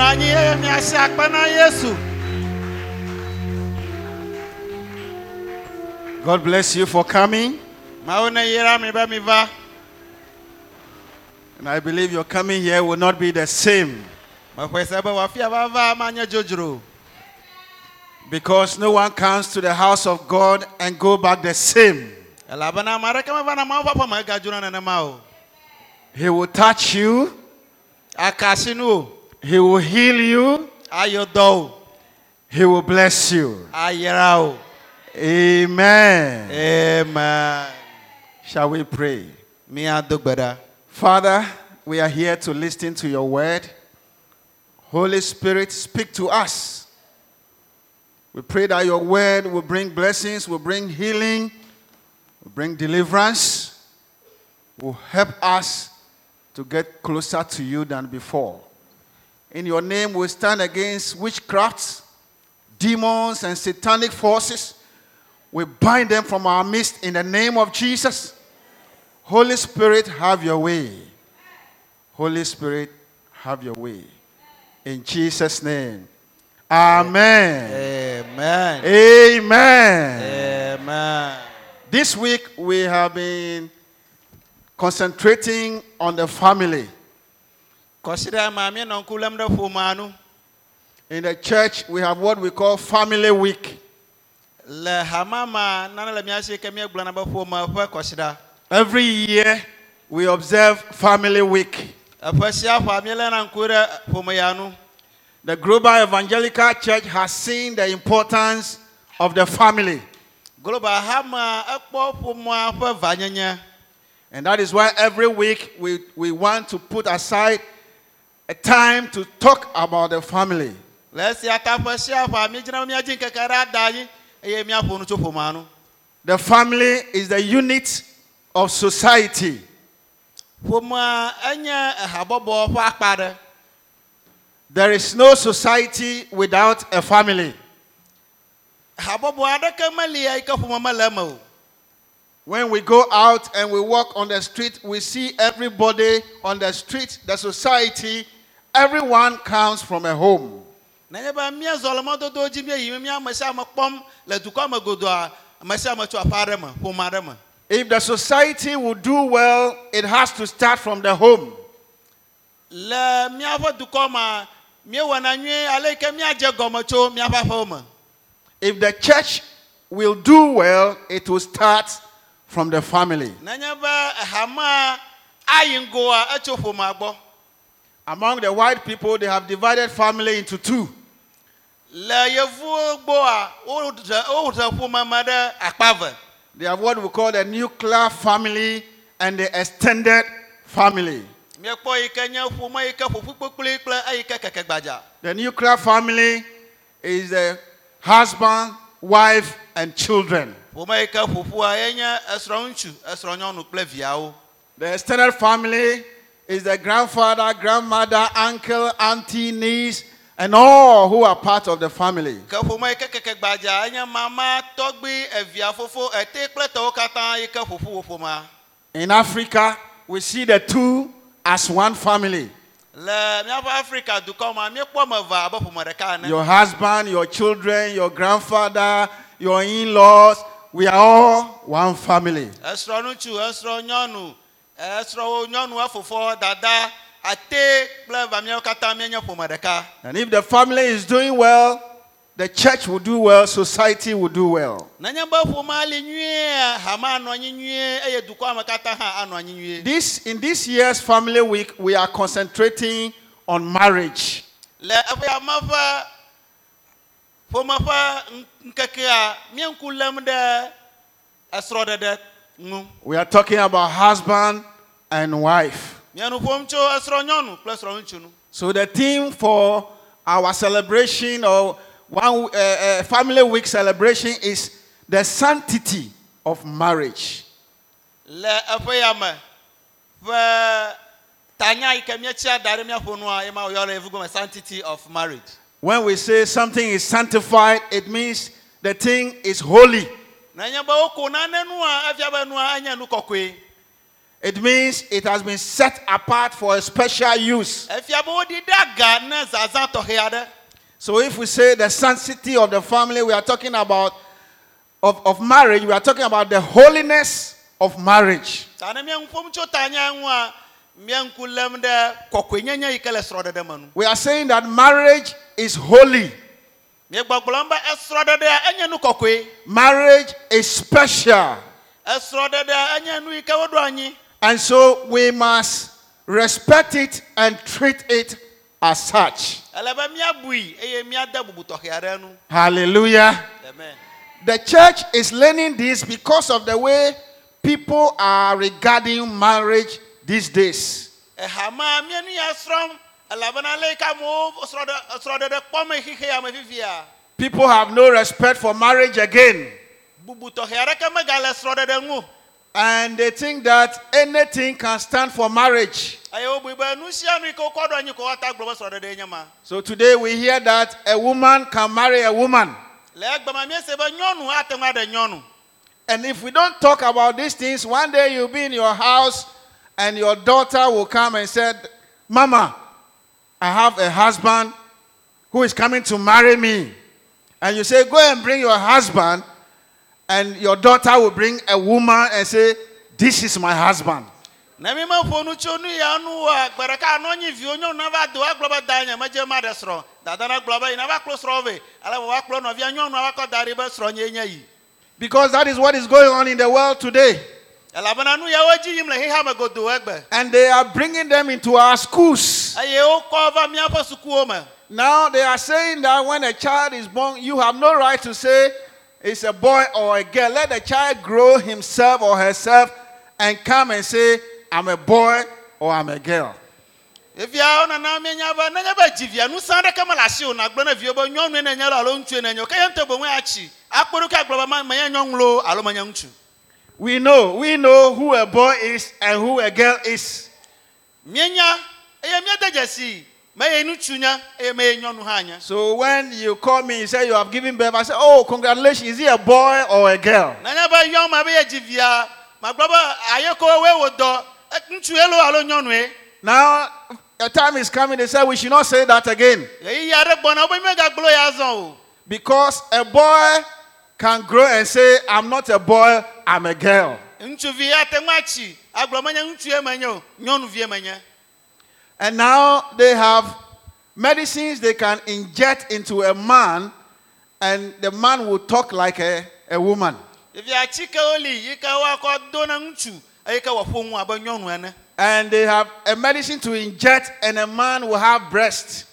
nɔ anyi eye miasi akpe na yesu. God bless you for coming. ne yra mi be mi va. And I believe your coming here will not be the same. Meƒe se be wafia vava manye dzodzro because no one comes to the house of God and go back the same. elabena ame aɖeke meva na mawo ƒe aƒe me egadzona nenema o. He will touch you, aka asi nu o He will heal you, o He will bless you. ayra o Amen. amen Shall we pray? Father, we are here to listen to your word. Holy Spirit, speak to us. We pray that your word will bring blessings, will bring healing, will bring deliverance, will help us to get closer to you than before. In your name, we stand against witchcrafts, demons, and satanic forces. We bind them from our midst in the name of Jesus. Holy Spirit, have your way. Holy Spirit, have your way. In Jesus' name. Amen. amen Amen. amen This week we have been concentrating on the family. Kɔsi ɖe ma míenɔ ŋku lém ɖe ƒomea nu In the church, we have what we call Family Week. le hamama nane le míasi ke míegblɔna be ƒome ƒe kɔsi ɖa Every year, we observe Family Week. eƒe sia ƒea míeléna ŋku ɖe ƒomeya nu The Global Evangelical Church has seen the importance of the family. global hama ekpɔ ƒomea ƒe vanyenye And that is why every week we, we want to put aside a time to talk about the family. le esia ta ƒe sia ƒea míedzina be míadzi ŋkeke ɖe ada anyi eye míaƒo nu tso ƒomea nu The family is the unit of society. ƒomea enye habɔbɔ ƒe akpa ɖe There is no society without a family. habɔbɔ aɖeke meli eyi ke ƒome mele eme o When we go out and we walk on the street, we see everybody on the street, the society, everyone comes from a home. nenye be míezɔ mɔdodo dzi míeyim mía ame sia ame kpɔm le dukɔ me godoa ame sia ame tso aƒe aɖe me ƒome aɖe me If the society will do well, it has to start from the home. le míaƒe dukɔ mea míewɔna nyuie ale yi ke míadze gɔme tso míaƒe aƒewo me If the church will do well, it will start from the family. nenye be hamea ayi ŋgoa etso ƒomea gbɔ Among the white people, they have divided family into two. le yevuwo gbɔa wodze wodze ƒome me ɖe akpa ve They have what we call the nuclear family and the extended family. míekpɔ yi ke nye ƒome yi ke ƒoƒu kpekpli kple eyi ke keke gbadza The nuclear family is the husband, wife, and children. ƒome yi ke ƒoƒua yenye esrɔ̃ ŋutsu esrɔ̃ nyɔnu kple viawo The extended family is the grandfather, grandmother, uncle, auntie, niece, and all who are part of the family. ke ƒome yi ke keke gbadza enye mama tɔgbi evia fofo ete kple tɔwo katã yi ke ƒoƒu wo ƒomea In Africa, we see the two as one family. le míaƒe afrika dukɔ mea míekpɔ me eve abe ƒome ɖeka ene Your husband, your children, your grandfather, your in laws, we are all one family. Esrɔ̃ ŋutsu esrɔ̃ nyɔnu esrɔ̃ dada ate kple katã míenye ƒome ɖeka And if the family is doing well, the church will do well, society will do well. nenye be ƒomea li nyuie hame anɔ anyi nyuie eye dukɔa me katã hã anɔ anyi nyuie This in this year's family week, we are concentrating on marriage. le eƒe yame ƒe ƒome ƒe ŋ- ŋkekea míeŋku lém ɖe esrɔ̃ɖeɖe We are talking about husband and wife. míenu ƒom tso esrɔ̃ nyɔnu kple esrɔ̃ ŋutsu nu So the theme for our celebration or one uh, family week celebration is the sanctity of marriage. le eƒe yame ƒe tanya yi ke míetsia da ɖe míaƒo nua ema wòyɔ le yevu gome sanctity of marriage When we say something is sanctified, it means the thing is holy. Nenye be woko nane nua efia be nua enye nu kɔkɔe It means it has been set apart for a special use. efia be wodi de aga ne zazã tɔxɛ aɖe So if we say the sanctity of the family, we are talking about of, of marriage, we are talking about the holiness of marriage. ta ne mia ŋu ƒom tso ta nya ŋu a mia ŋku lém ɖe kɔkɔenyenye yi ke le srɔ̃ɖeɖe me nu We are saying that marriage is holy. Marriage is special. esrɔ̃ɖeɖea enye nu yi ke woɖo anyi And so we must respect it and treat it as such. ele be míabui eye míade bubu tɔxɛ aɖe nu Hallelujah. amen The church is learning this because of the way people are regarding marriage these days. Ehama mia nu ya srɔ̃m elabena le yi ke amewo srɔ̃ɖe srɔ̃ɖeɖe kpɔm xixea me fifia People have no respect for marriage again. bubu tɔxɛ aɖeke megale srɔ̃ɖeɖe ŋu o. And they think that anything can stand for marriage. eye wobui be nu sia nu yi ke wokɔ ɖo anyi ko woata gblɔ be srɔ̃ɖeɖe nye ma So today we hear that a woman can marry a woman. le egbema míese be nyɔnu ate ŋu aɖe nyɔnu And if we don't talk about these things, one day you'll be in your house and your daughter will come and say, Mama, I have a husband who is coming to marry me. And you say, Go and bring your husband. And your daughter will bring a woman and say, This is my husband. ne mi meƒo nu tso nu ya nu a gbe ɖeka anɔ anyi viwo nyɔnu na do agblɔ be da nye medze ma ɖe srɔ̃ dada na gblɔ be yina va kplɔ srɔ̃ vɛ ale be woakplɔ nɔvia nyɔnua va kɔ da ɖi be srɔ̃ nye nye yi Because that is what is going on in the world today. elabena nu yawo dzi yim le xexa me godoo egbe And they are bringing them into our schools. Eye wokɔ va míaƒe sukuwo me Now they are saying that when a child is born, you have no right to say it's a boy or a girl. Let the child grow himself or herself and come and say, I'm a boy or I'm a girl. eviawo nana mienya be nenye be dzivia nusẽ aɖeke mele asiwò nagblɔ ne viwo be nyɔnue nenye lo alo ŋutsue nenye o ke ye ŋutɔ boŋue atsi akpɔ ɖoke agblɔ be ma- menye nyɔnu lo alo menye ŋutsu We know, we know who a boy is and who a girl is. mienya eye míade dzesi meye ŋutsu nye eye meye nyɔnu hã nye So when you call me, you say you have given birth, I say, Oh, congratulations, is he a boy or a girl? nenye be yɔm abe ye dzivia magblɔ be ayeko woe wòdɔ ŋutsue lo alo nyɔnue Now, a time is coming, they say we should not say that again. ɣeyiɣi aɖe gbɔna wobe míegagblɔ ya azɔ o. Because a boy can grow and say, I'm not a boy, I'm a girl. And now they have medicines they can inject into a man, and the man will talk like a, a woman. ɖevi atsikewo li yi ke woakɔ do na ŋutsu eye ke wòaƒo ŋu abe nyɔnu ene And they have a medicine to inject, and a man will have breast.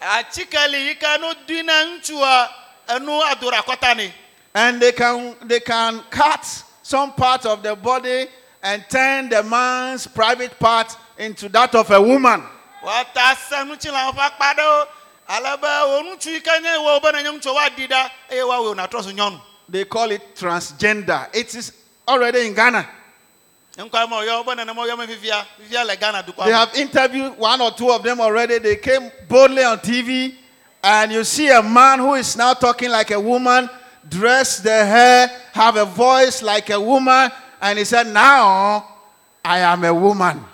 atsike li yi ke no dui na ŋutsua enu ado ɖe akɔta nɛ And they can, they can cut some part of the body and turn the man's private part into that of a woman. woata se ŋutsila ƒe akpa ɖewo ale wò ŋutsu yi ke nye wò be nenye ŋutsu woaɖi ɖa eye woawɔ wònatrɔ zu nyɔnu They call it transgender. It is already in Ghana. ŋkɔ me wòyɔ be nenema woyɔ me fifia fifia le ghana dukɔa They have interviewed one or two of them already. They came boldly on TV, and you see a man who is now talking like a woman, dress the hair, have a voice like a woman, and he said, Now I am a woman.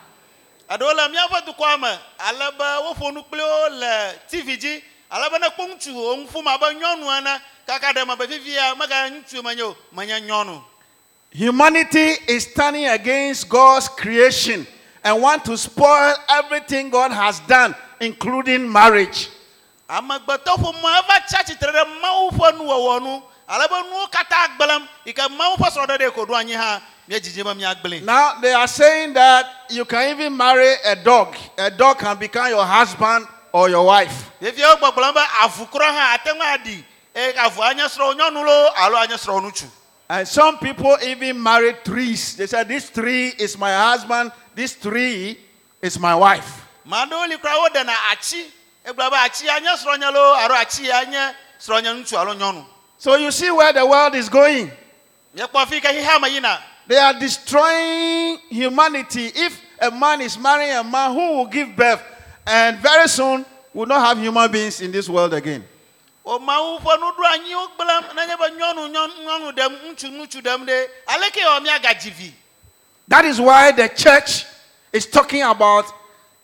Eɖewo le míaƒe dukɔa me ale be woƒo nu kpli wo le tv dzi ale be ne kpɔ ŋutsu wo ŋu ƒom abe nyɔnu ene kaka ɖe me be fifia mega ŋutsu menye o menye nyɔnu Humanity is standing against God's creation and want to spoil everything God has done, including marriage. amegbetɔ ƒome eva tsi atsitre ɖe mawu ƒe nuwɔwɔ nu ale be nuwo katã gblẽm yi ke mawu ƒe srɔ̃ɖeɖe ko ɖo anyi hã míedzidzi be míagblẽ Now they are saying that you can even marry a dog. A dog can become your husband or your wife. ɖeviawo gbɔgblɔm be avu krɔ hã ate ŋu aɖi eye avu anye srɔ̃ nyɔnu lo alo anye srɔ̃ ŋutsu And some people even marry trees. They said, This tree is my husband, this tree is my wife. ame aɖewo li kura woɖena atsi egblɔ be atsi anye srɔ̃nye lo alo atsi anye srɔ̃nye ŋutsu alo nyɔnu So you see where the world is going. Míekpɔ fi ke xexea me yina They are destroying humanity. If a man is marrying a man who will give birth, and very soon will not have human beings in this world again. That is why the church is talking about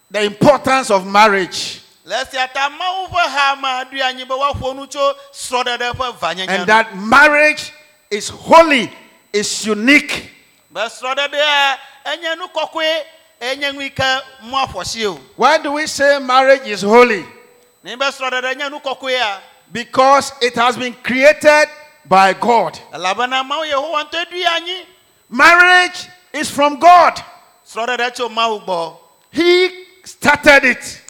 the importance of marriage le esia ta mawu ƒe hame ɖoe anyi be woaƒo nu tso srɔ̃ɖeɖe ƒe vanyanya and that marriage is holy, is unique. Be srɔ̃ɖeɖea enye nu kɔkɔe enye nu yi ke mo afɔsi o Why do we say marriage is holy? ne be srɔ̃ɖeɖe nye nu kɔkɔea Because it has been created by God. elabena mawu yehowa ŋutɔ ɖoe anyi Marriage is from God. srɔ̃ɖeɖe tso mawu gbɔ He started it.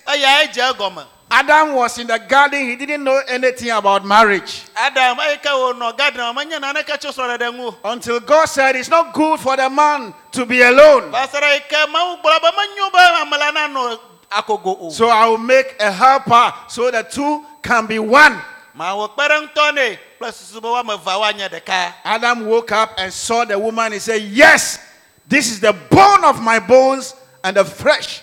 Eya edze egɔme Adam was in the garden, he didn't know anything about marriage. adam eyi ke wònɔ gadina menye naneke tso srɔ̃ɖeɖe ŋu o Until God said, It's not good for the man to be alone. va se ɖe yi ke mawu gblɔ be menyo be ame la nanɔ akogo o So I will make a helper so the two can be one. mawu kpe ɖe ŋutɔ nɛ kple susu be woame eve woanye ɖeka Adam woke up and saw the woman. He said, Yes, this is the bone of my bones and the flesh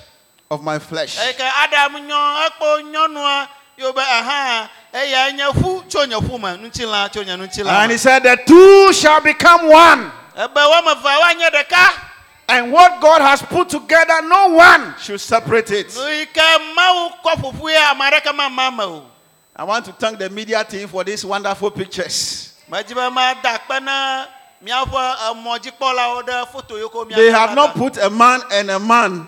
of my flesh. eyi ke adam nyɔ ekpɔ nyɔnua yio be aha eya nye ƒu tso nye ƒu me ŋutilã tso nye ŋutilã And he said, The two shall become one. ebe woame eve woanye ɖeka And what God has put together, no one should separate it. nu yi ke mawu kɔ ƒoƒue ame aɖeke mama me o I want to thank the media team for these wonderful pictures. medzi be mada akpe na míaƒe emɔdzikpɔlawo ɖe foto yiwo ke They have not put a man and a man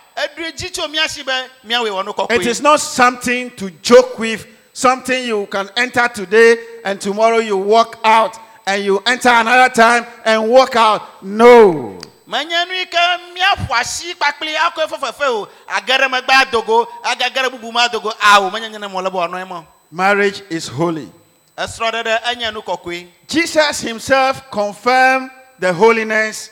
eɖoe dzi tso mía si be míawoe wɔ nu It is not something to joke with, something you can enter today and tomorrow you walk out and you enter another time and walk out. No. Marriage is holy. esrɔ̃ɖeɖe enye nu kɔkɔe Jesus himself confirmed the holiness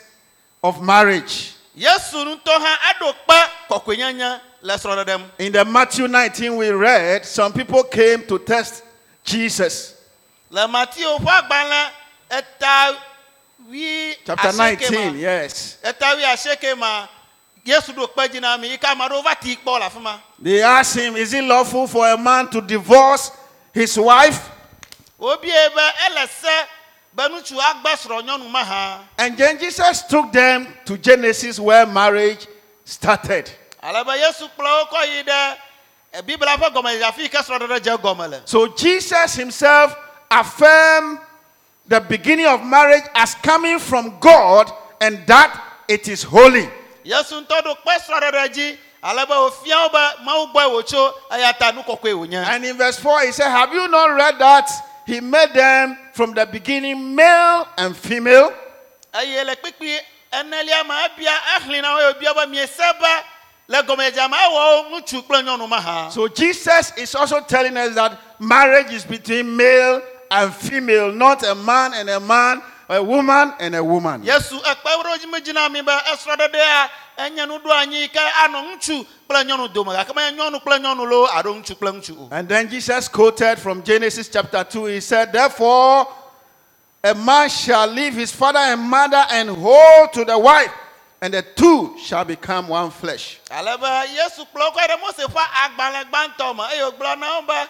of marriage. Yesu ŋutɔ hã eɖo kpe kɔkɔenyenye le srɔ̃ɖeɖe mu In the Matthew 19 we read, some people came to test Jesus. le matio ƒe agbalẽ eta wi Chapter asieke 19, ma yes. eta wi asieke ma yesu ɖo kpe dzi na mi yi ke ame aɖewo va ti kpɔ le afi ma They asked him, Is it lawful for a man to divorce his wife? Wobie be ele se be ŋutsu agbe srɔ̃nyɔnu mahã And then Jesus took them to Genesis where marriage started. ale be yesu kplɔ wo kɔ yi ɖe biblia ƒe gɔmedzedze afi yi ke srɔ̃ɖeɖe dze gɔme le So Jesus himself affirmed the beginning of marriage as coming from God and that it is holy. yesu ŋutɔ ɖo kpe srɔ̃ɖeɖe dzi ale be wòfia wo be mawu gbɔe wòtso eya ta nu kɔkɔe wònye And in verse 4, he said, Have you not read that he made them from the beginning male and female? eye le kpikpi enelia me ebia exlẽ na wo ebia be miese be le gɔmedzedzea me ewɔ wo ŋutsu kple nyɔnu mahã So Jesus is also telling us that marriage is between male and female, not a man and a man, a woman and a woman. Yesu ekpe ɖo dzi medzi na mi be esrɔ̃ɖeɖea enye anyi ke anɔ ŋutsu kple nyɔnu dome gake menye nyɔnu kple nyɔnu loo alo ŋutsu kple ŋutsu o And then Jesus quoted from Genesis chapter 2. He said, Therefore, a man shall leave his father and mother and hold to the wife, and the two shall become one flesh. ale be yesu kplɔ kɔ ɖe mose ƒe agbalẽ gbãtɔ me eye wògblɔ na wo be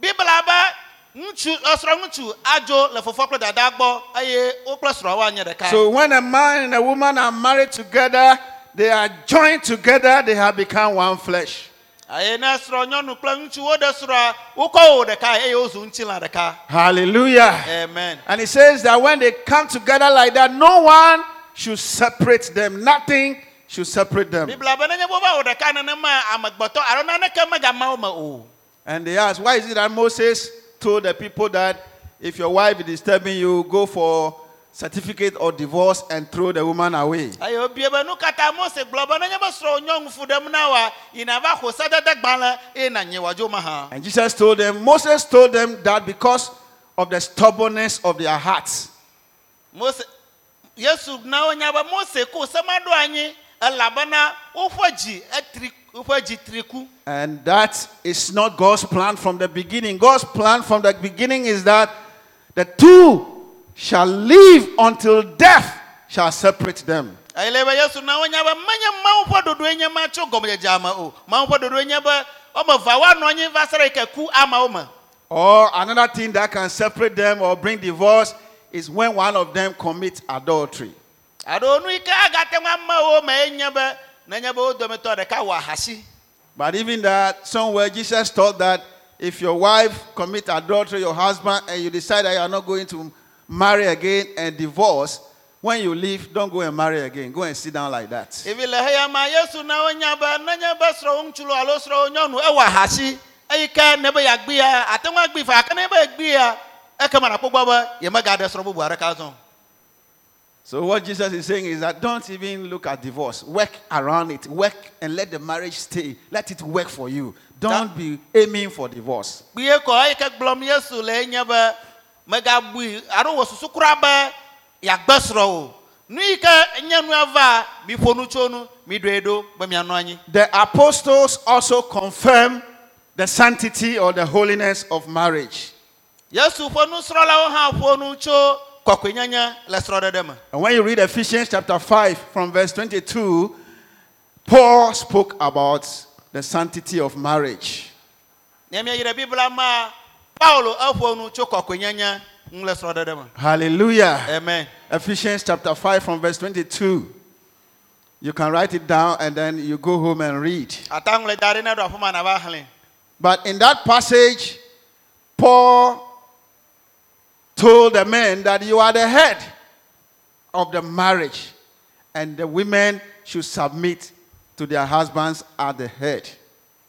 bibla be ŋutsu esrɔ̃ ŋutsu adzo le fofoa kple gbɔ eye wo kple srɔ̃ woanye ɖeka So when a man and a woman are married together, they are joined together, they have become one flesh. eye ne srɔ̃ nyɔnu kple ŋutsu woɖe srɔ̃a wokɔ wo ɖeka eye wozu ŋutilã ɖeka Hallelujah. amen And he says that when they come together like that, no one should separate them. Nothing should separate them. bibla be nenye wova wo ɖeka nenema amegbetɔ alo naneke megama wo me o And they asked, why is it that Moses told the people that if your wife is disturbing you, go for certificate of divorce and throw the woman away? eye wobie be nu katã mose gblɔ be nenye be srɔ̃ nyɔnu fu ɖem na wa yina va xɔ sedede gbalẽ eye nànyi wòadzo me hã And Jesus told them, Moses told them that because of the stubbornness of their hearts. yesu na be mose ko sɛm aɖo anyi elabena woƒe dzi etri woƒe dzi tri And that is not God's plan from the beginning. God's plan from the beginning is that the two shall live until death shall separate them. yesu na wonya be menye mawu ƒe ɖoɖoe nye ma tso gɔmedzedzea me o mawu ƒe ɖoɖoe nye be wɔme eve woanɔ anyi va se ɖe yi ke ku me Or another thing that can separate them or bring divorce is when one of them commits adultery. aɖo nu yi ke agate ŋu amewo me enye be nenye be wo dometɔ ɖeka wɔ ahasi But even that, somewhere Jesus taught that if your wife commits adultery, your husband, and you decide that you are not going to marry again and divorce, when you leave, don't go and marry again. Go and sit down like that. evi le heya ma yesu na wonya be nenye be srɔ̃wo ŋutsu lo alo srɔ̃wo nyɔnu ewɔ ahasi eyi ke ne be yeagbea ate ŋu agbee fa gake ne be egbea ekema nakpɔ gbɔ be yemegaɖe srɔ̃ bubu aɖeka zɔ So, what Jesus is saying is that don't even look at divorce. Work around it. Work and let the marriage stay. Let it work for you. Don't be aiming for divorce. kpie kɔ eyi gblɔm yesu le enye be megabui. Alo wɔ susu kura be yeagbe srɔ̃ o. Nu yi ke nye nu ava. Miƒo nu tso nu miɖoe ɖo be mianɔ anyi. The apostles also confirm the sanctity or the holiness of marriage. yesu ƒe nusrɔ̃lawo hã ƒo nu tso kɔkɔenyenye le srɔ̃ɖeɖe me. And when you read Ephesians chapter 5 from verse 22, Paul spoke about the sanctity of marriage. ne miayi ɖe biblia ma paulo eƒo nu tso kɔkɔenyenye ŋu le srɔ̃ɖeɖe me Hallelujah. amen Ephesians chapter 5 from verse 22. You can write it down and then you go home and read. ata ŋu le da ɖi ne ɖo aƒe ma nava xlẽ But in that passage, Paul told the men that you are the head of the marriage, and the women should submit to their husbands at the head.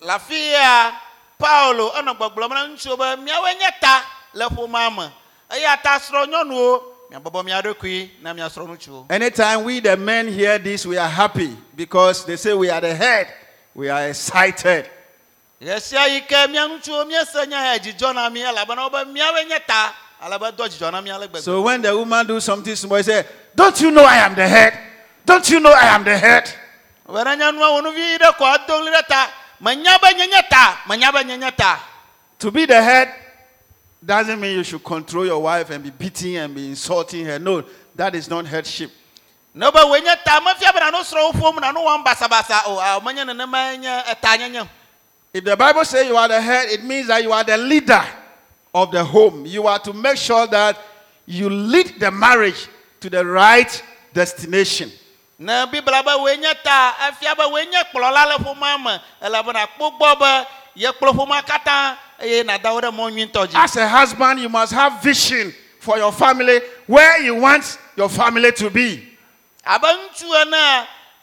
le afi ya paulo enɔ gbɔgblɔm na ŋutsuwo be miawoe nye ta le ƒomea me eya ta srɔ̃ nyɔnuwo miabɔbɔ mia ɖokui na Anytime we, the men, hear this, we are happy because they say we are the head. We are excited. ɣe sia yi ke mia ŋutsuwo miese nya ya dzidzɔ na mi elabena wobe miawoe nye ta alebe dɔ dzidzɔ na mi ale gbegbe So when the woman do something small, he say, Don't you know I am the head? Don't you know I am the head? wena nyanua awonuvi ɖe kɔ edo ɣli ɖe ta menya be nye nye ta menya be nye nye ta To be the head doesn't mean you should control your wife and be beating and be insulting her. No, that is not headship. ne be woe nye ta mefia be nano srɔ̃wo ƒom nano wɔm basabasa o oh, a ah, menye nenema nye eta nyenye If the Bible says you are the head, it means that you are the leader of the home. You are to make sure that you lead the marriage to the right destination. Ne bibla be woe nye ta efia be woe nye kplɔla le ƒomea me elabena kpɔ gbɔ be ƒomea katã eye nàda wo ɖe mɔ nyuitɔ dzi As a husband, you must have vision for your family, where you want your family to be. abe ŋutsu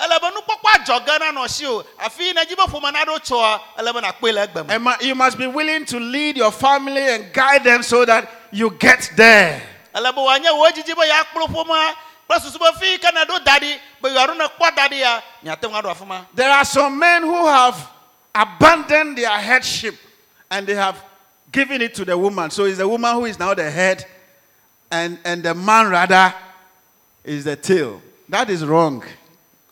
ele be nukpɔkpɔ adzɔge nanɔ si o afi yi nedzi be ƒome naɖo tsɔa ele be nakpɔe le egbe me And you must be willing to lead your family and guide them so that you get there. ele be wòanye wò dzidzi be yeakplɔ ƒomea kple susu be fi yi ke neɖo da ɖi be yewoaɖo ne kpɔ da ɖi ya miate ŋu aɖo There are some men who have abandoned their headship and they have given it to the woman. So it's the woman who is now the head, and, and the man rather is the tail. That is wrong.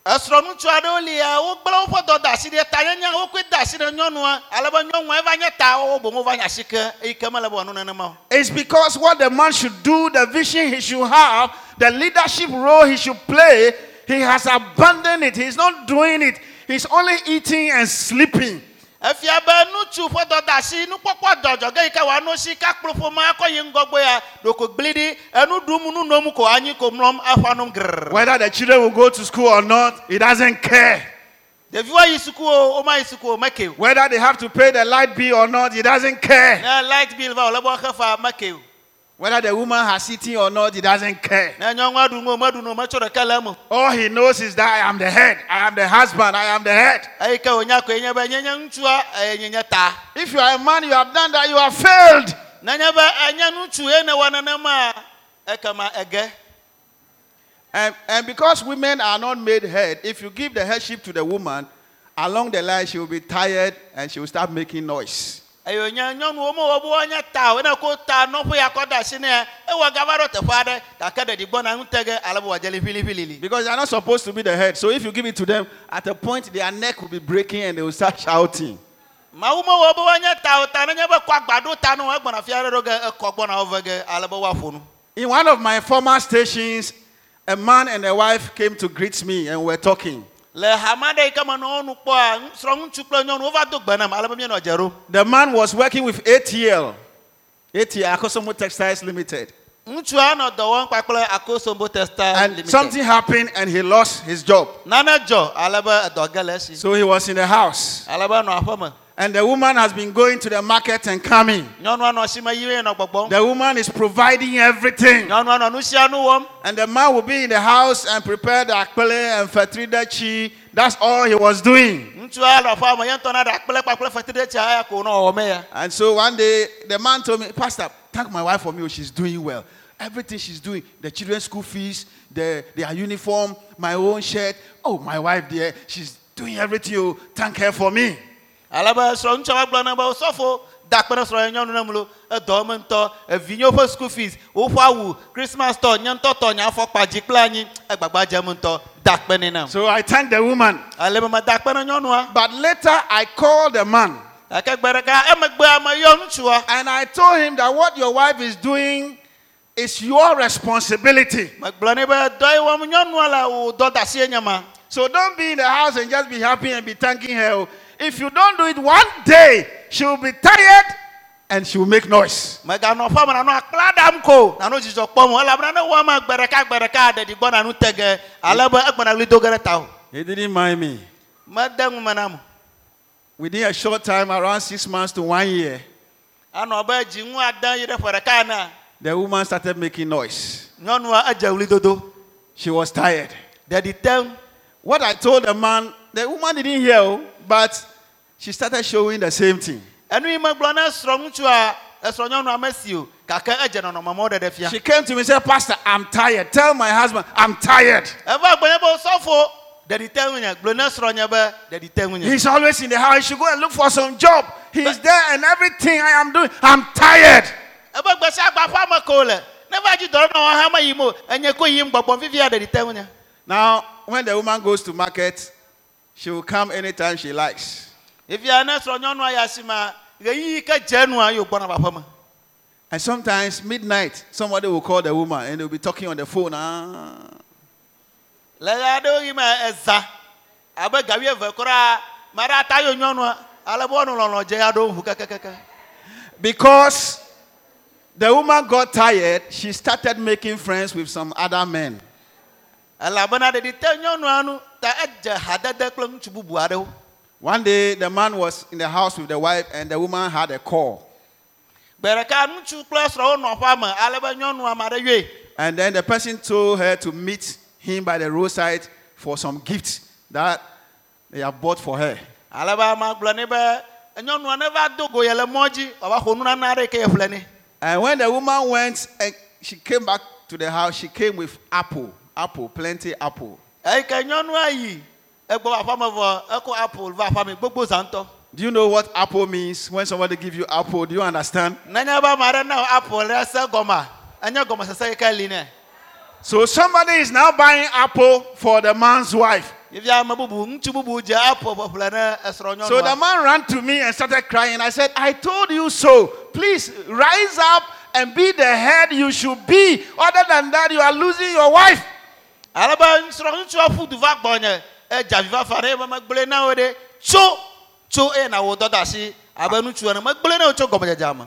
esrɔ̃ ŋutsu aɖewo li ya wogblẽ woƒe dɔ da asi ɖe ta nyanya wokoe da asi ɖe nyɔnua alebe nyɔnua eva nye ta wɔwɔ boŋ wova nye asi ke eyi ke mele be wòanu nenema o It's because what the man should do, the vision he should have, the leadership role he should play, he has abandoned it. He's not doing it. He's only eating and sleeping. efia be ŋutsu ƒe dɔ nukpɔkpɔ dɔ adzɔge yi ke wòano si kakplɔ ƒomea kɔ yi ŋgɔgbe ya ɖoko gli ɖi enu ɖum nu nom ko anyi ko mlɔm aƒã nom grrr Whether the children will go to school or not, he doesn't care. ɖeviwo yi suku o woma yi suku o meke o Whether they have to pay the light bill or not, he doesn't care. ne light bill va wòle be woaxe fa meke o Whether the woman has eaten or not, he doesn't care. ne nyɔnua ɖu ŋu o meɖu ŋu o metsɔ ɖeke le eme All he knows is that I am the head, I am the husband, I am the head. eyi ke wònya koe nye be nye nye ŋutsua eye nye nye ta If you are a man, you have done that, you have failed. nenye be eh, enye ŋutsu ye ne wɔ nenema ekema ege And, and because women are not made head, if you give the headship to the woman, along the line she will be tired and she will start making noise. Eye nye nyɔnuwo me wɔ be woanye ta o ko ta nɔƒe ya kɔ da asi ewɔ gava ɖo teƒe aɖe gake ɖeɖi gbɔna ge ale be wòadze liʋiliʋilili Because they are not supposed to be the head. So if you give it to them, at a point their neck will be breaking and they will start shouting. mawu me wɔ be woanye ta o ta nenye be kɔ agbado ta no egbɔna fia ɖo ge ekɔ gbɔna wo ve ge ale be woaƒo nu In one of my former stations, a man and a wife came to greet me and were talking. The man was working with ATL, ATL, Akosombo Textiles Limited. Ŋutsua nɔ dɔ wɔm kpakple akosombo testa And something happened and he lost his job. nane dzɔ ale be edɔ ge le esi So he was in the house. ale be nɔ aƒe me And the woman has been going to the market and coming. nyɔnua nɔ asime yiwe nɔ gbɔgbɔm The woman is providing everything. nyɔnua nɔ nu sia nu wɔm And the man will be in the house and prepare the akpele and fatridachi. That's all he was doing. ŋutsua le aƒea me ye ŋutɔ na ɖe akple kpakple fetridetsia eya ko nɔ wɔwɔ me ya And so one day the man told me, Pastor, thank my wife for me. Oh, she's doing well. Everything she's doing, the children's school fees, the, their uniform, my own shirt. Oh, my wife there, she's doing everything. Oh, thank her for me. ale be srɔ̃ŋutsua va gblɔ na be sɔfo da akpe ne srɔ̃ nyɔnu ne mu lo edɔ ŋutɔ evinyewo ƒe school fees woƒe awu christmas tɔ nye ŋutɔ tɔ nye afɔkpa dzi kple anyi egbagba dze ŋutɔ da akpe nɛ nam So I thank the woman. ale be meda akpe nyɔnua But later I called the man gake gbe ɖeka emegbe ame yɔ ŋutsua and I told him that what your wife is doing is your responsibility. megblɔ nɛ be dɔ yi wɔm nyɔnua le wò dɔ da asie nye ma So don't be in the house and just be happy and be thanking her. If you don't do it one day, she will be tired and she will make noise. meganɔ ƒe me nanɔ akpla ɖam ko nanɔ dzidzɔ kpɔm o elabena ne wɔm gbe ɖeka gbe ɖeka ɖeɖi gbɔna nu te ge ale be egbɔna ɣli do ge ɖe He didn't mind me. mede ŋu me nam Within a short time, around six months to one year, anɔ be dziŋu ade yi ɖe ƒe ɖeka ena the woman started making noise. nyɔnua edze ɣli dodo She was tired. What I told the man, the woman didn't hear, oh, but she started showing the same thing. enu yi megblɔ ne srɔ̃ ŋutsua esrɔ̃ nyɔnua mesi o gake edze nɔnɔme mɔ ɖeɖe fia She came to me and said, Pastor, I'm tired. Tell my husband, I'm tired. Eva gbenye be sɔfo ɖeɖi te ŋu nye gblɔ ne srɔ̃ nye be ɖeɖi te ŋu nye He's always in the house. He should go and look for some job. He's there and everything I am doing. I'm tired. ebe gbe sia gbe aƒea me ko le ne va dzi dɔ ɖe nɔ wɔm hã meyim o enye ko yim gbɔgbɔm vivia ɖeɖi te ŋu nye Now, when the woman goes to market, she will come anytime she likes. Evia ne srɔ̃ nyɔnua ya si ma ɣeyiɣi ke dze nua yewo gbɔna va aƒe me. And sometimes midnight, somebody will call the woman and they'll be talking on the phone. Ah. Le ɣe aɖewo yi me eza abe gawi eve koraa ma ɖe ata yo nyɔnua ale be woanɔ lɔlɔ dze ʋu kakakaka. Because the woman got tired, she started making friends with some other men. Elabena ɖeɖi te nyɔnua nu ta edze hadede kple ŋutsu bubu aɖewo. One day, the man was in the house with the wife, and the woman had a call. Gbe ɖeka ŋutsu kple srɔ̃wo nɔ aƒea me ale be nyɔnua ma ɖe yoe. And then the person told her to meet him by the roadside for some gifts that they have bought for her. Ale be ama gblɔ nɛ be nyɔnua ne va do go ye le mɔ dzi wòava xɔ nunana aɖe yi ke ye ƒle nɛ. And when the woman went and she came back to the house, she came with apple, apple, plenty apple. Eyi ke nyɔnua yi egbɔ va aƒea me vɔ ekɔ apel va aƒea me gbogbo zã ŋutɔ. Do you know what apple means? When somebody gives you apple, do you understand? So somebody is now buying apple for the man's wife. yevia ame bubu ŋutsu bubu dze apel ƒeƒle ne esrɔ̃ So the man ran to me and started crying. I said, I told you so. Please rise up and be the head you should be. Other than that, you are losing your wife. ale be srɔ̃ ŋutsua ƒu du va gbɔnye edze avi va fa ɖe ebe megblẽ na wo ɖe tso tso eye na wo dɔ da asi abe ŋutsu ene megblẽ na wo tso gɔmedzedzea me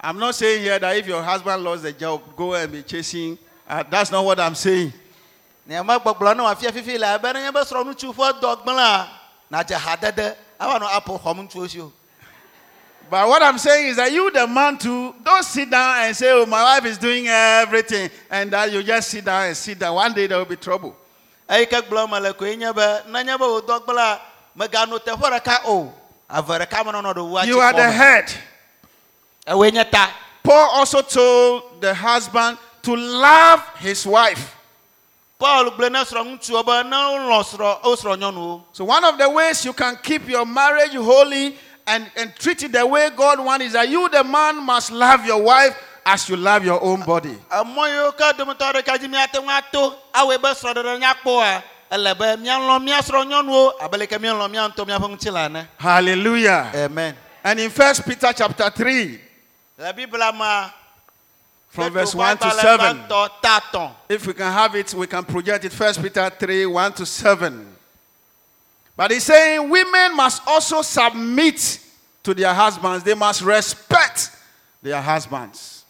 I'm not saying here that if your husband lost the job, go and be chasing. Uh, that's not what I'm saying. ne megbɔgblɔ ne wòafia fifi le abe nenye be srɔ̃ ŋutsu ƒe dɔ gblẽa nadze hadede ava nɔ apel xɔm ŋutsuwo si o But what I'm saying is that you, the man, too, don't sit down and say, Oh, my wife is doing everything. And that you just sit down and sit down. One day there will be trouble. eyi ke gblɔm mele koe nye be nenye be wò dɔ gblẽa megano teƒe ɖeka o ave ɖeka ɖe wu You are the head. ewoe nye ta Paul also told the husband to love his wife. paul gblẽ ne srɔ̃ŋutsuwo be ne wolɔ̃ srɔ̃ wo srɔ̃nyɔnuwo So, one of the ways you can keep your marriage holy and, and treat it the way God wants is that you, the man, must love your wife as you love your own body. emɔ yiwo ke dometɔ ɖeka dzi míate ŋu ato awoe be srɔ̃ɖeɖe nyakpɔa ele be míalɔ̃ mía srɔ̃nyɔnuwo abe leke míalɔ̃ mía ŋutɔ míaƒe ŋutilã ene Hallelujah. amen And in First Peter chapter 3, le biblia mea from verse 1 to 7, if we can have it, we can project it. First Peter 3, 1 to 7. But he's saying women must also submit to their husbands, they must respect their husbands.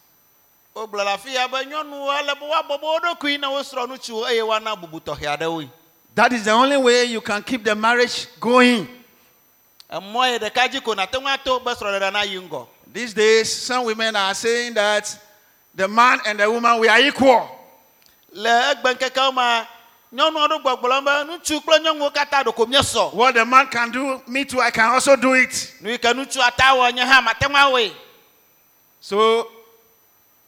wogblɔ le afi ya be nyɔnuwo ele be woabɔbɔ wo ɖokui ne wo srɔ̃nutsuwo eye woana bubu tɔxɛ aɖewoe That is the only way you can keep the marriage going. emɔ yi ɖeka dzi ko nate ŋu ato be srɔ̃ɖeɖe nayi ŋgɔ These days, some women are saying that the man and the woman we are equal. le egbe ŋkekewo mea nyɔnu aɖewo gbɔgblɔm be ŋutsu kple nyɔnuwo katã What the man can do, me too, I can also do it. nu yi ke ŋutsu ata wɔ nye hã mate ŋu awɔe So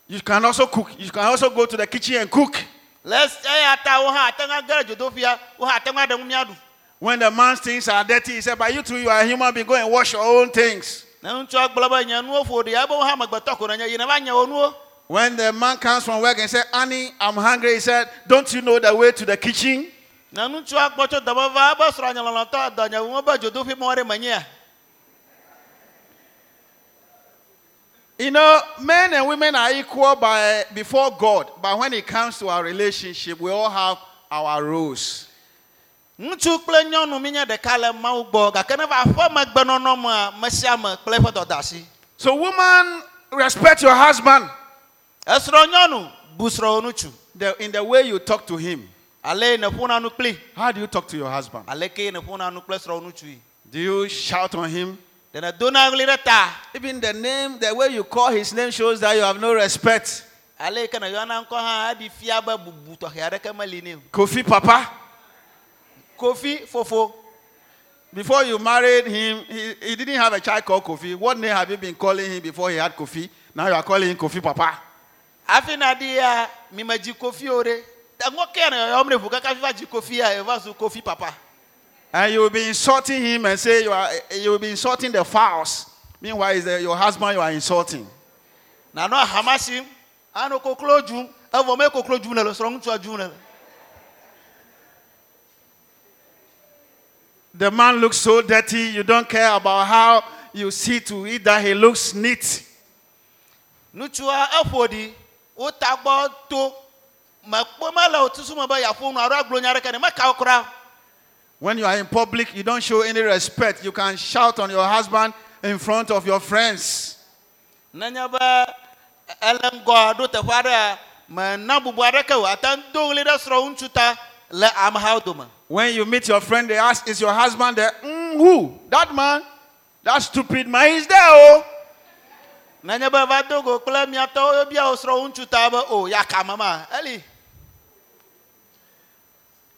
you can also cook. You can also go to the kitchen and cook. le es- eya ta wo hã ate ŋu age ɖe dzodoƒia wo hã ate ŋu aɖe ŋu míaɖu When the man's things are dirty, he said, But you too, you are a human being, go and wash your own things. ne ŋutsua gblɔ be nye nuwo ƒo ɖi ebe wo hã amegbetɔ ko nenye yi ne va nye wo nuwo When the man comes from work and said, Annie, I'm hungry, he said, Don't you know the way to the kitchen? ne ŋutsua gbɔ tso dɔme va ebe srɔ̃ nye lɔlɔ̃tɔ dɔ nye ŋu be dzodoƒi mɔ ɖe menyea You know, men and women are equal by, before God, but when it comes to our relationship, we all have our rules. ŋutsu kple nyɔnu mi nye ɖeka le mawu gbɔ gake ne va aƒe megbenɔnɔ mea me sia me kple eƒe dɔdeasi So, woman, respect your husband in the way you talk to him. ale ne ƒona How do you talk to your husband? aleke ne ƒona nu kple Do you shout on him? ɖene dona ɣli Even the name, the way you call his name shows that you have no respect. ale yi ke ne yɔna ŋkɔ hã eɖi fia be bubu tɔxɛ aɖeke meli nɛ o Kofi Papa, kofi fofo before you married him, he, he didn't have a child called Kofi. What name have you been calling him before he had Kofi? Now you are calling him Kofi Papa. Hafi na ɖi ya mi me dzi kofi o ɖe ŋɔ ke ne yɔyɔm ɖe ʋu kaka fi kofi papa And you will be insulting him and say you, are, you will be insulting the fowls. Meanwhile, the, your husband you are insulting. nanɔ ahamasim anɔ koklo dzum evɔ me koklo dzum le le srɔ̃ ŋutsua dzum le The man looks so dirty, you don't care about how you see to it that he looks neat. ŋutsua eƒo ɖi wo ta gbɔ to mekpɔ mele o me be yeaƒo nu alo agblɔ nya ɖeke ne kura When you are in public, you don't show any respect. You can shout on your husband in front of your friends. nenye be ele ŋgɔ ɖo teƒe aɖe mena bubu aɖeke o ate ŋu do ɣli ɖe srɔ̃ ŋutsu ta le amehawo dome When you meet your friend, they ask, Is your husband there? "Mm, who? That man? That stupid man is there. Oh. Nenye be va do go kple miatɔwo bia wo srɔ̃ ŋutsu ta be o oh, ya ka mama eli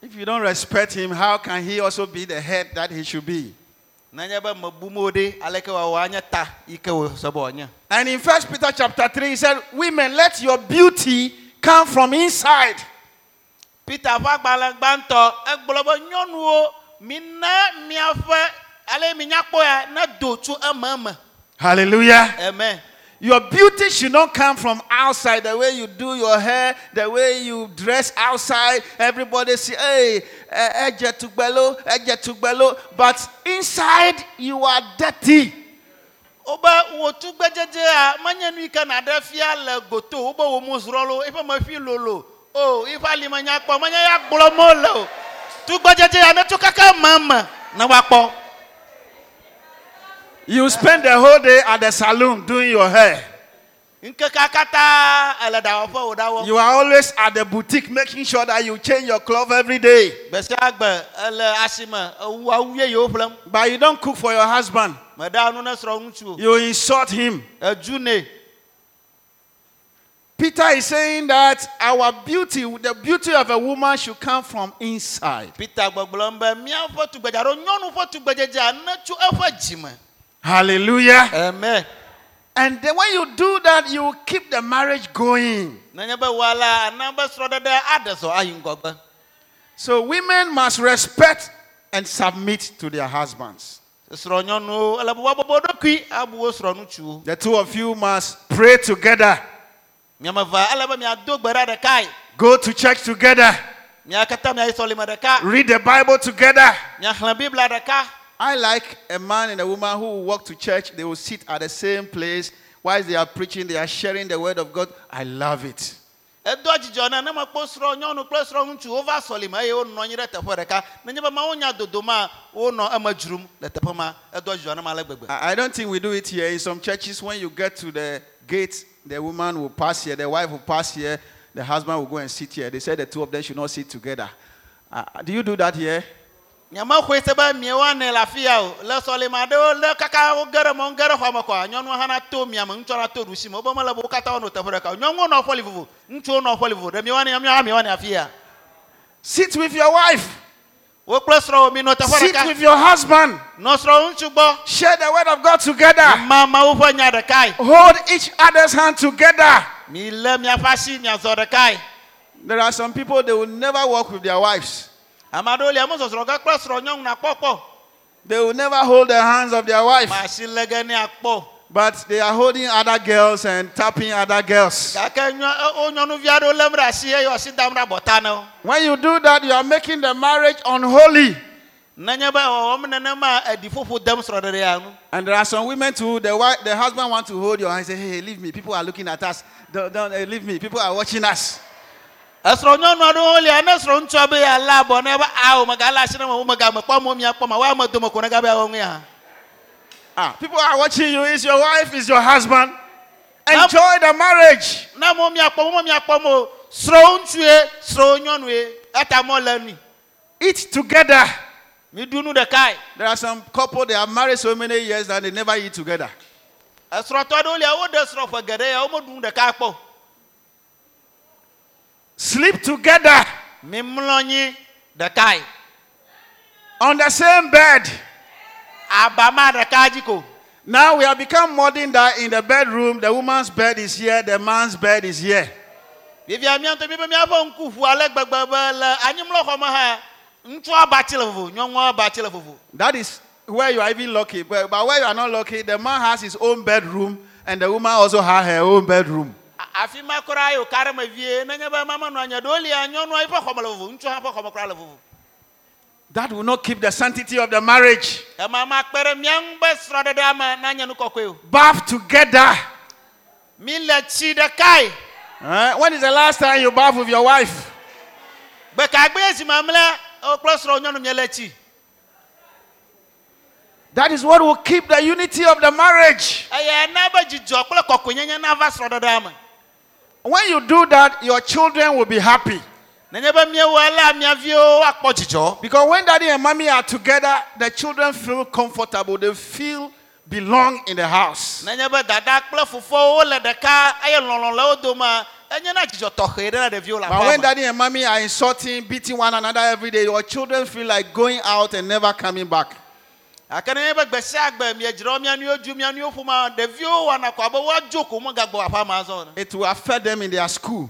If you don't respect him, how can he also be the head that he should be? nenye be mebu mo ɖe aleke wòawɔ anye ta yi ke wò se be wòanye And in First Peter chapter 3, he said, Women, let your beauty come from inside. peter ƒe agbalẽ gbãtɔ egblɔ be nyɔnuwo mina miaƒe ale mi nyakpɔ ya ne do tso ememe Hallelujah. amen Your beauty should not come from outside, the way you do your hair, the way you dress outside. Everybody say, hey, eh, eje tugbelo, eje tugbelo. But inside, you are dirty. wobe wò tugbedzedzea menye nu yi ke naɖe fia le goto wobe wò mo zrɔ̃lo eƒe meƒi lolo o eƒe alime nyakpɔ menye ya gblɔ mo le o tugbedzedzea ne tso kaka ne woakpɔ You spend the whole day at the salon doing your hair. ŋkekea katã ele ɖawɔƒe wò ɖa wɔm You are always at the boutique making sure that you change your clothes every day. gbe sia gbe ele asime ewu awu yeyewo ƒlem But you don't cook for your husband. meɖa nu ne srɔ̃ ŋutsu o You insult him. Peter is saying that our beauty, the beauty of a woman, should come from inside. Peter gbɔgblɔm be míaƒe tugbedze alo nyɔnu ƒe tugbedzedzea ne tso eƒe dzime Hallelujah. amen And then when you do that, you will keep the marriage going. nenye be woala ana be srɔ̃ɖeɖe aɖe zɔ ayi ŋgɔgbe So women must respect and submit to their husbands. srɔ̃nyɔnuwo ele be woabɔbɔ ɖokui abu wo srɔ̃nutsuwo The two of you must pray together, miame eve ele be miado gbe ɖa ɖekae go to church together, mia katã miayi sɔlime ɖeka read the Bible together. Miaxlẽ biblia ɖeka I like a man and a woman who will walk to church, they will sit at the same place whilst they are preaching, they are sharing the word of God. I love it. edoa dzidzɔ ne ne mekpɔ srɔ̃nyɔnu kple srɔ̃ŋutsu wova sɔlime eye wonɔ anyi ɖe teƒe ɖeka nenye be mawo nya dodo ma wonɔ eme dzrum le teƒe ma edoa dzidzɔ ne ma ale gbegbe I I don't think we do it here. In some churches, when you get to the gate, the woman will pass here, the wife will pass here, the husband will go and sit here. They said the two of them should not sit together. Uh, do you do that here? Nyamaxɔe se be miewoa nɛ le afi ya o. Le sɔlime aɖewo le kaka wo ge ɖe mɔ ge ɖe xɔa me kɔa nyɔnua hã nato miame ŋutsua nato ɖusi me wobe mele be wo katã wonɔ teƒe ɖeka o. Nyɔnuwo nɔ ƒɔli vovo ŋutsuwo nɔ ƒɔli vovo ɖe miewoa ne miewoa miewoa ne afi ya. Sit with your wife, wo kple srɔ̃wo mi nɔ teƒe sit with your husband, nɔ srɔ̃ŋutsu gbɔ. Share the word of God together, ma mawo ƒe nya ɖekae. Hold each other's hand together. mi lé miaƒe asi miazɔ ɖekae. There are some people they will never work with their wives. Ame aɖewo li ame zɔzrɔ̃ ge na kpɔkpɔ They will never hold the hands of their wife, ma asi lé ge ne akpɔ but they are holding other girls and tapping other girls. gake nyɔ wo nyɔnuvi aɖewo lém ɖe asi eye wo asi dam ɖe abɔta na wo When you do that, you are making the marriage unholy. nenye be wɔwɔm nenema eɖi ƒoƒo dem srɔ̃ɖeɖea nu And there are some women too. The wife, the husband want to hold your hand. Say, "Hey, leave me. People are looking at us. Don't, don't eh, leave me. People are watching us." Esrɔ̃nyɔnu aɖewo lia ne srɔ̃ŋutsua be yealé abɔ ne be awo megalé asi ne me wo megame kpɔ mo miakpɔ ma woame dome ko nega be yawo ŋu ya Ah, people are watching you. Is your wife? Is your husband? Enjoy the marriage. ne mo miakpɔ mo miakpɔ mo srɔ̃ŋutsue srɔ̃nyɔnue eta mɔ le nui Eat together. mi ɖu nu ɖekae There are some couple they are married so many years that they never eat together. esrɔ̃tɔ aɖewo lia woɖe srɔ̃ ƒe geɖe ya womeɖu nu ɖeka kpɔ Sleep together mi mlɔ anyi on the same bed. aba ma ɖeka ko Now we have become modern that in the bedroom, the woman's bed is here, the man's bed is here. vivia mía ŋutɔ mi be míaƒe ŋku ale gbegbe be le anyimlɔxɔ hã ŋutsua abatsi le vovo nyɔnua abatsi le vovo That is where you are even lucky. But, but where you are not lucky, the man has his own bedroom and the woman also has her own bedroom. Afi ma koraa yio ka ɖe me vie nenye be mama nɔ anya ɖewo lia nyɔnua yiƒe xɔme le vovo ŋutsua hã ƒe xɔme koraa le vovo That will not keep the sanctity of the marriage. ema ma kpe ɖe mía ŋu be srɔ̃ɖeɖea me nanye nu kɔkɔe Bath together. mi tsi ɖekae Eh, When is the last time you bath with your wife? mamlɛ wo kple srɔ̃ nyɔnu mie le tsi That is what will keep the unity of the marriage. When you do that, your children will be happy. nenye be míewɔ la mia viwo akpɔ dzidzɔ Because when daddy and mommy are together, the children feel comfortable. They feel belong in the house. nenye be dada kple fofowo le ɖeka eye lɔlɔ le wo dome enye na dzidzɔ tɔxɛ ɖe na ɖeviwo le But when daddy and mommy are insulting, beating one another every day, your children feel like going out and never coming back. Gake nenye be gbe sia gbe miedzra mia nuwo dzu mia nuwo ƒoma ɖeviwo wɔna kɔ abe woadzo ko megagbɔ aƒea me azɔ ne It will affect them in their school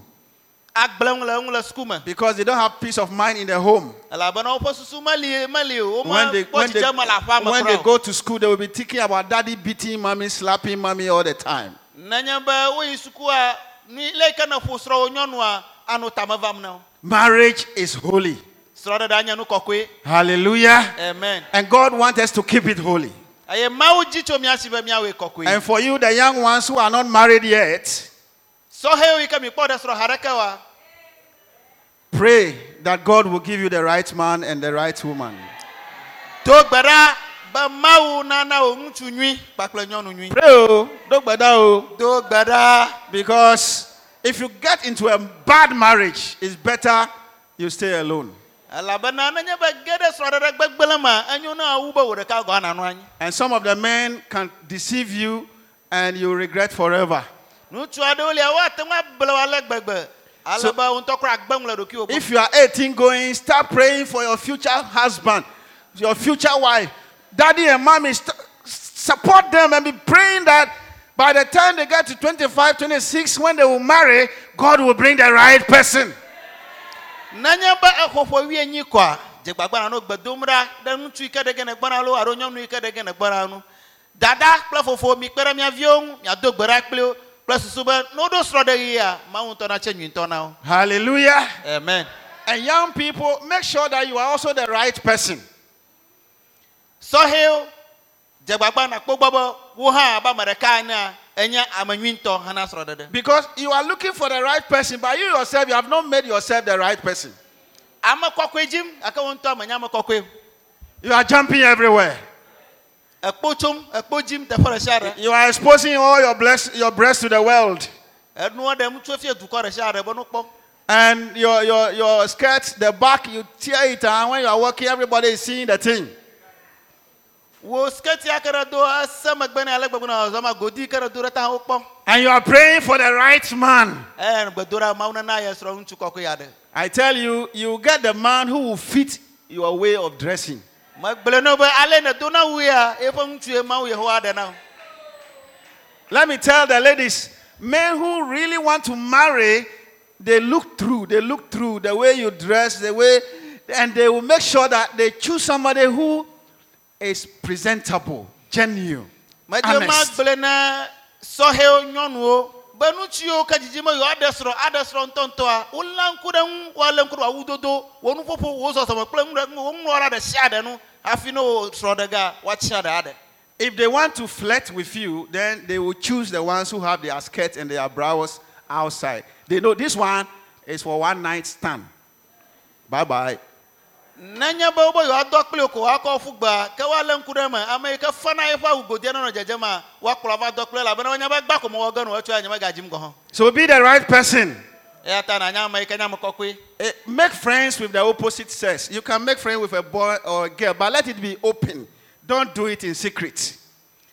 agblẽ ŋu le ŋu le suku me because they don't have peace of mind in their home. elabena woƒe susu meli meli o When they, womekpɔ when they, dzidzɔ me le aƒea me when they go to school, they will be thinking about daddy beating mommy, slapping mommy all the time. nenye be woyi sukua nu le yi ke ne ƒo srɔ̃wo nyɔnua anɔ tame vam na wo Marriage is holy. Srɔ̃ɖeɖea nye nu kɔkɔe Hallelujah. amen And God wants us to keep it holy. eye mawu dzi tso mía si be míawoe kɔkɔe And for you, the young ones who are not married yet, sɔhɛwo yi ke mi kpɔ ɖe srɔ̃ haɖeke wa pray that God will give you the right man and the right woman. do gbe ɖa be mawu nana wò ŋutsu nyui kpakple nyɔnu nyui Pray, don't bother, do gbe ɖa because if you get into a bad marriage, it's better you stay alone. Elabena nenye be ge ɖe srɔ̃ɖeɖe gbegblẽ me enyo na wu be wò ɖeka gɔ ananɔ anyi And some of the men can deceive you and you regret forever. ŋutsu aɖewo lia woate ŋu able wo ale gbegbe ale So- be wo ŋutɔ kura gbe ŋu le ɖokuiwò gbɔ If you are 18 going, start praying for your future husband, your future wife. Daddy and mommy, st- support them and be praying that by the time they get to 25, 26, when they will marry, God will bring the right person. Nenye be exɔƒe wuienyi kɔa dzegbagba no gbe dom ɖa ɖe ŋutsu yi ke ɖe ge ne gbɔna lo alo nyɔnu yi ke ɖe ge ne gbɔna nu. Dada kple fofo mi kpe ɖe mia viwo ŋu miado gbe ɖa kpli wo. Kple susu be ne woɖo srɔ̃ ɖe ɣia mawu ŋutɔ natse nyuitɔ na wo. Hallelujah. amen. And young people, make sure that you are also the right person. sɔhɛwo dzegbagba nakpɔ gbɔ be wo hã abe ame ɖeka enea enye ame nyuitɔ hena srɔ̃ɖeɖe Because you are looking for the right person, but you yourself, you have not made yourself the right person. ame kɔkɔe dzim gake wo ŋutɔ menye ame kɔkɔe o. You are jumping everywhere. ekpo tsom ekpo dzim teƒe ɖe sia ɖe You are exposing all your, bless, your breasts to the world. enuwo ɖem tso fie dukɔ ɖe sia ɖe be nukpɔ And your, your, your skirt, the back, you tear it, and when you are walking, everybody is seeing the thing. And you are praying for the right man. Eh, eye gbedo ɖa mawu nena ye srɔ̃ ŋutsu kɔkɔe aɖe I tell you, you get the man who will fit your way of dressing. megblẽ no be ale ne do na wu ya eƒe ŋutsue mawu yehowa ɖe na wo Let me tell the ladies, men who really want to marry, they look through, they look through the way you dress, the way, and they will make sure that they choose somebody who is presentable, genuine. honest. gblẽ nyɔnuwo be ŋutsuwo ke dzidzime yɔ aɖe srɔ̃ aɖe srɔ̃ ŋutɔŋutɔa wolé ŋku ɖe ŋu woalé ŋku ɖe awu wo nuƒoƒo wo zɔzɔme kple ŋu ɖe wo ŋlɔ ɖe sia ɖe nu hafi ne wo srɔ̃ ɖe ga woatsia ɖe aɖe If they want to flirt with you, then they will choose the ones who have their skirts and their brows outside. They know this one is for one night stand. Bye bye. Nenye be wobe yewoadɔ kpli wo ko woakɔ fu gbea ke woalé ŋku ɖe me ame yi ke fana eƒe awu godia nenɔ dzedzema woakplɔ va dɔ kpli elabena wonya be gbã ko mewɔ ge no etsɔ anye megadzim gɔ hã So be the right person. eya ta nànya ame yi ke nye ame kɔkɔe Eh, Make friends with the opposite sex. You can make friends with a boy or a girl, but let it be open. Don't do it in secret.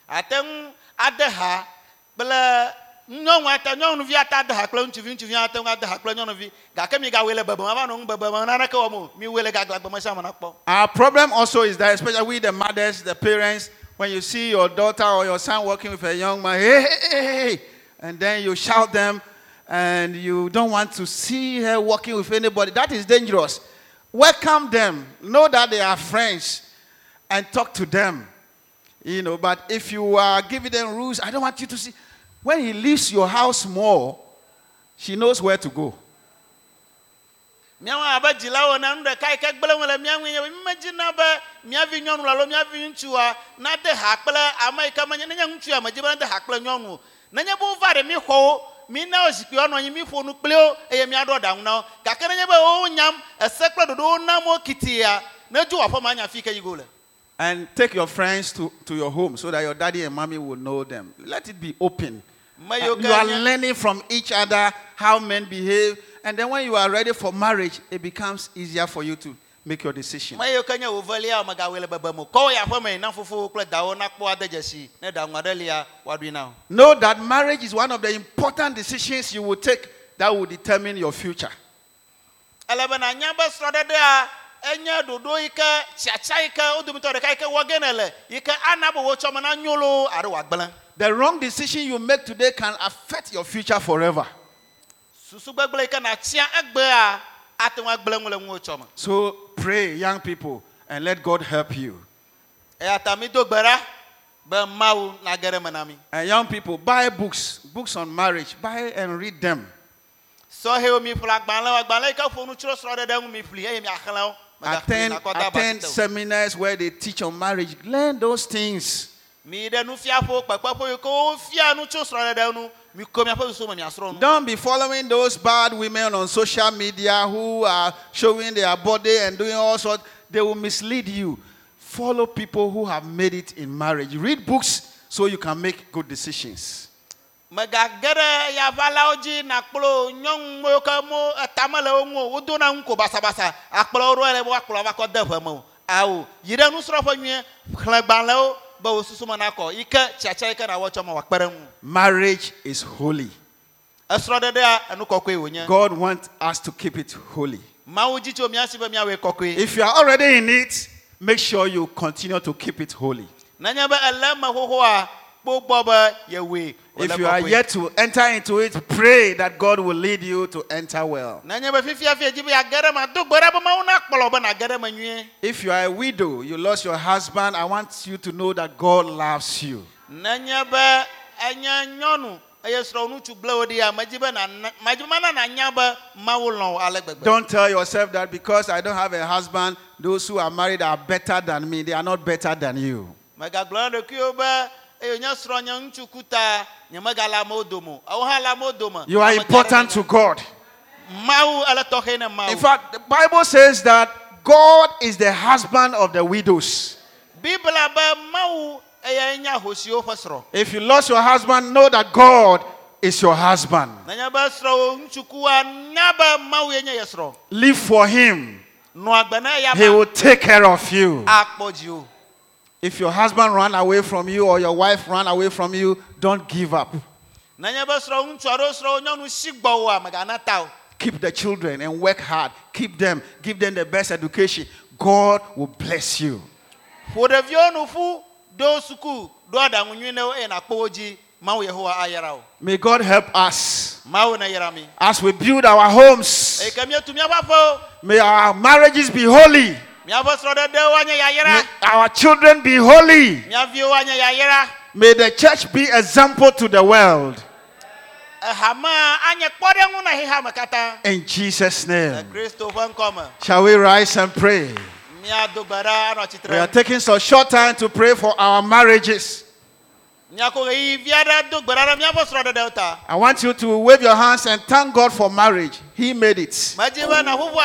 ate ŋu ade ha kple nyɔnu ate nyɔnuvi ate ade ha kple ŋutsuvi ŋutsuvi ate ŋu ade kple nyɔnuvi gake mi gawoe le bebeme ava nɔ ŋu bebeme naneke wɔm o mi woe le gaglãgbe me sia me nakpɔ Our problem also is that, especially we, the mothers, the parents, when you see your daughter or your son working with a young man, hey, hey, hey, and then you shout them, and you don't want to see her working with anybody, that is dangerous. Welcome them, know that they are friends, and talk to them. You know, but if you are giving them rules, I don't want you to see. When he leaves your house more, she knows where to go. miawo abe dzilawo na nu ɖeka yi ke gblẽ ŋu le mía ŋue nye mi medzina be míavi nyɔnu alo míavi ŋutsua nade ha kple ame yi ke menye nenye ŋutsua medzi be nade ha kple nyɔnu o nenye be wova ɖe mi xɔwo mi na wo zikpui woanɔ anyi mi ƒo nu kpli wo eye míaɖɔ ɖaŋu na wo gake nenye be wo nyam ese kple ɖoɖowo nam wo kitia nedzo aƒe ma anya fi ke yi go le And take your friends to, to your home so that your daddy and mommy will know them. Let it be open. Me uh, you are learning from each other how men behave. And then when you are ready for marriage, it becomes easier for you to make your decision. me yiwo ke nye wo velia megawoe le bebeme o kɔ wo yi aƒe me na fofo kple dawo nakpɔ ade dzesi ne ɖaŋu aɖe lia woaɖoe na wo Know that marriage is one of the important decisions you will take that will determine your future. ele be nànya be srɔ̃ɖeɖea enye ɖoɖo yi ke tsiatsia yi ke wo dometɔ ɖeka yi ke wɔ ge ne le yi ke ana be wotsɔ me na nyo alo wòagblẽ The wrong decision you make today can affect your future forever. So pray, young people, and let God help you. And young people, buy books, books on marriage. Buy and read them. Attend, attend seminars where they teach on marriage. Learn those things. Mi yi ɖe nufiaƒewo kpekpeƒe yi ke wofia nu tso srɔ̃ɖeɖe nu mi ko miaƒe susu me miasrɔ̃ nu Don't be following those bad women on social media who are showing their body and doing all sorts. They will mislead you. Follow people who have made it in marriage. Read books so you can make good decisions. megage ɖe yavalawo dzi nakplɔ nyɔnu yiwo ke mo etame le wo ŋu o wodona ko basabasa akplɔ wo ɖo ele be woakplɔ va kɔ de ʋe me o awo yi ɖe nusrɔ̃ƒe nyuie xlẽ gbalẽwo be wo susu me nakɔ yi ke tsiatsia yi ke na woatsɔ me wòakpe ɖe ŋu Marriage is holy. esrɔ̃ɖeɖea enu kɔkɔe wònye God wants us to keep it holy. mawu dzi tso mía si be míawɔe kɔkɔe If you are already in it, make sure you continue to keep it holy. Nenye be ele eme xoxoa kpɔ gbɔ be yewoe. If you are yet to enter into it, pray that God will lead you to enter well. nenye be fifia fia dzi be age ɖe me do gbe ɖa be mawu na kplɔ be nage ɖe me nyuie. If you are a widow, you lost your husband, I want you to know that God loves you. nenye be enye nyɔnu eye srɔ̃ ŋutsu gble wo ɖia medzi be nana medzi mana nanya be mawu lɔ̃ wo ale gbegbe. Don't tell yourself that because I don't have a husband, those who are married are better than me. They are not better than you. Megagblɔ na ɖokuiwo be eye nye srɔ̃ nye ŋutsu kuta nye megale amewo dome awo hã le amewo dome. You are important to God. me. mawu ele tɔxɛ ne mawu. In fact, the Bible says that God is the husband of the widows. biblia be mawu eye nye ahosiwo ƒe. If you lost your husband, know that God is your husband. nenye be srɔ̃wò ŋutsu kua nya be mawu ye nye ye srɔ̃. Live for Him, nɔ agbe ne eya He will take care of you. If your husband ran away from you or your wife ran away from you, don't give up. nenye be srɔ̃ ŋutsu alo srɔ̃ nyɔnu si gbɔwòa megana ta o. Keep the children and work hard. Keep them. Give them the best education. God will bless you. ƒo ɖeviwo nu ƒu ɖo suku ɖo aɖaŋu nyui ne wo eye nakpɔ wo dzi mawu yehowa. May God help us mawu ne yra mi. as we build our homes. eye ke míetu míaƒe aƒewo May our marriages be holy. Míaƒe srɔ̃ɖeɖewo anye May our children be holy. mía viwo anye yayra. May the church be example to the world. ehame anye kpɔɖeŋu na xexa me katã. In Jesus' name. kristo ƒe ŋkɔ me. Shall we rise and pray? míado gbe ɖa anɔ We are taking some short time to pray for our marriages. míako ɣeyiɣi vi aɖe do gbe ɖa ɖe míaƒe srɔ̃ɖeɖewo ta. I want you to wave your hands and thank God for marriage. He made it.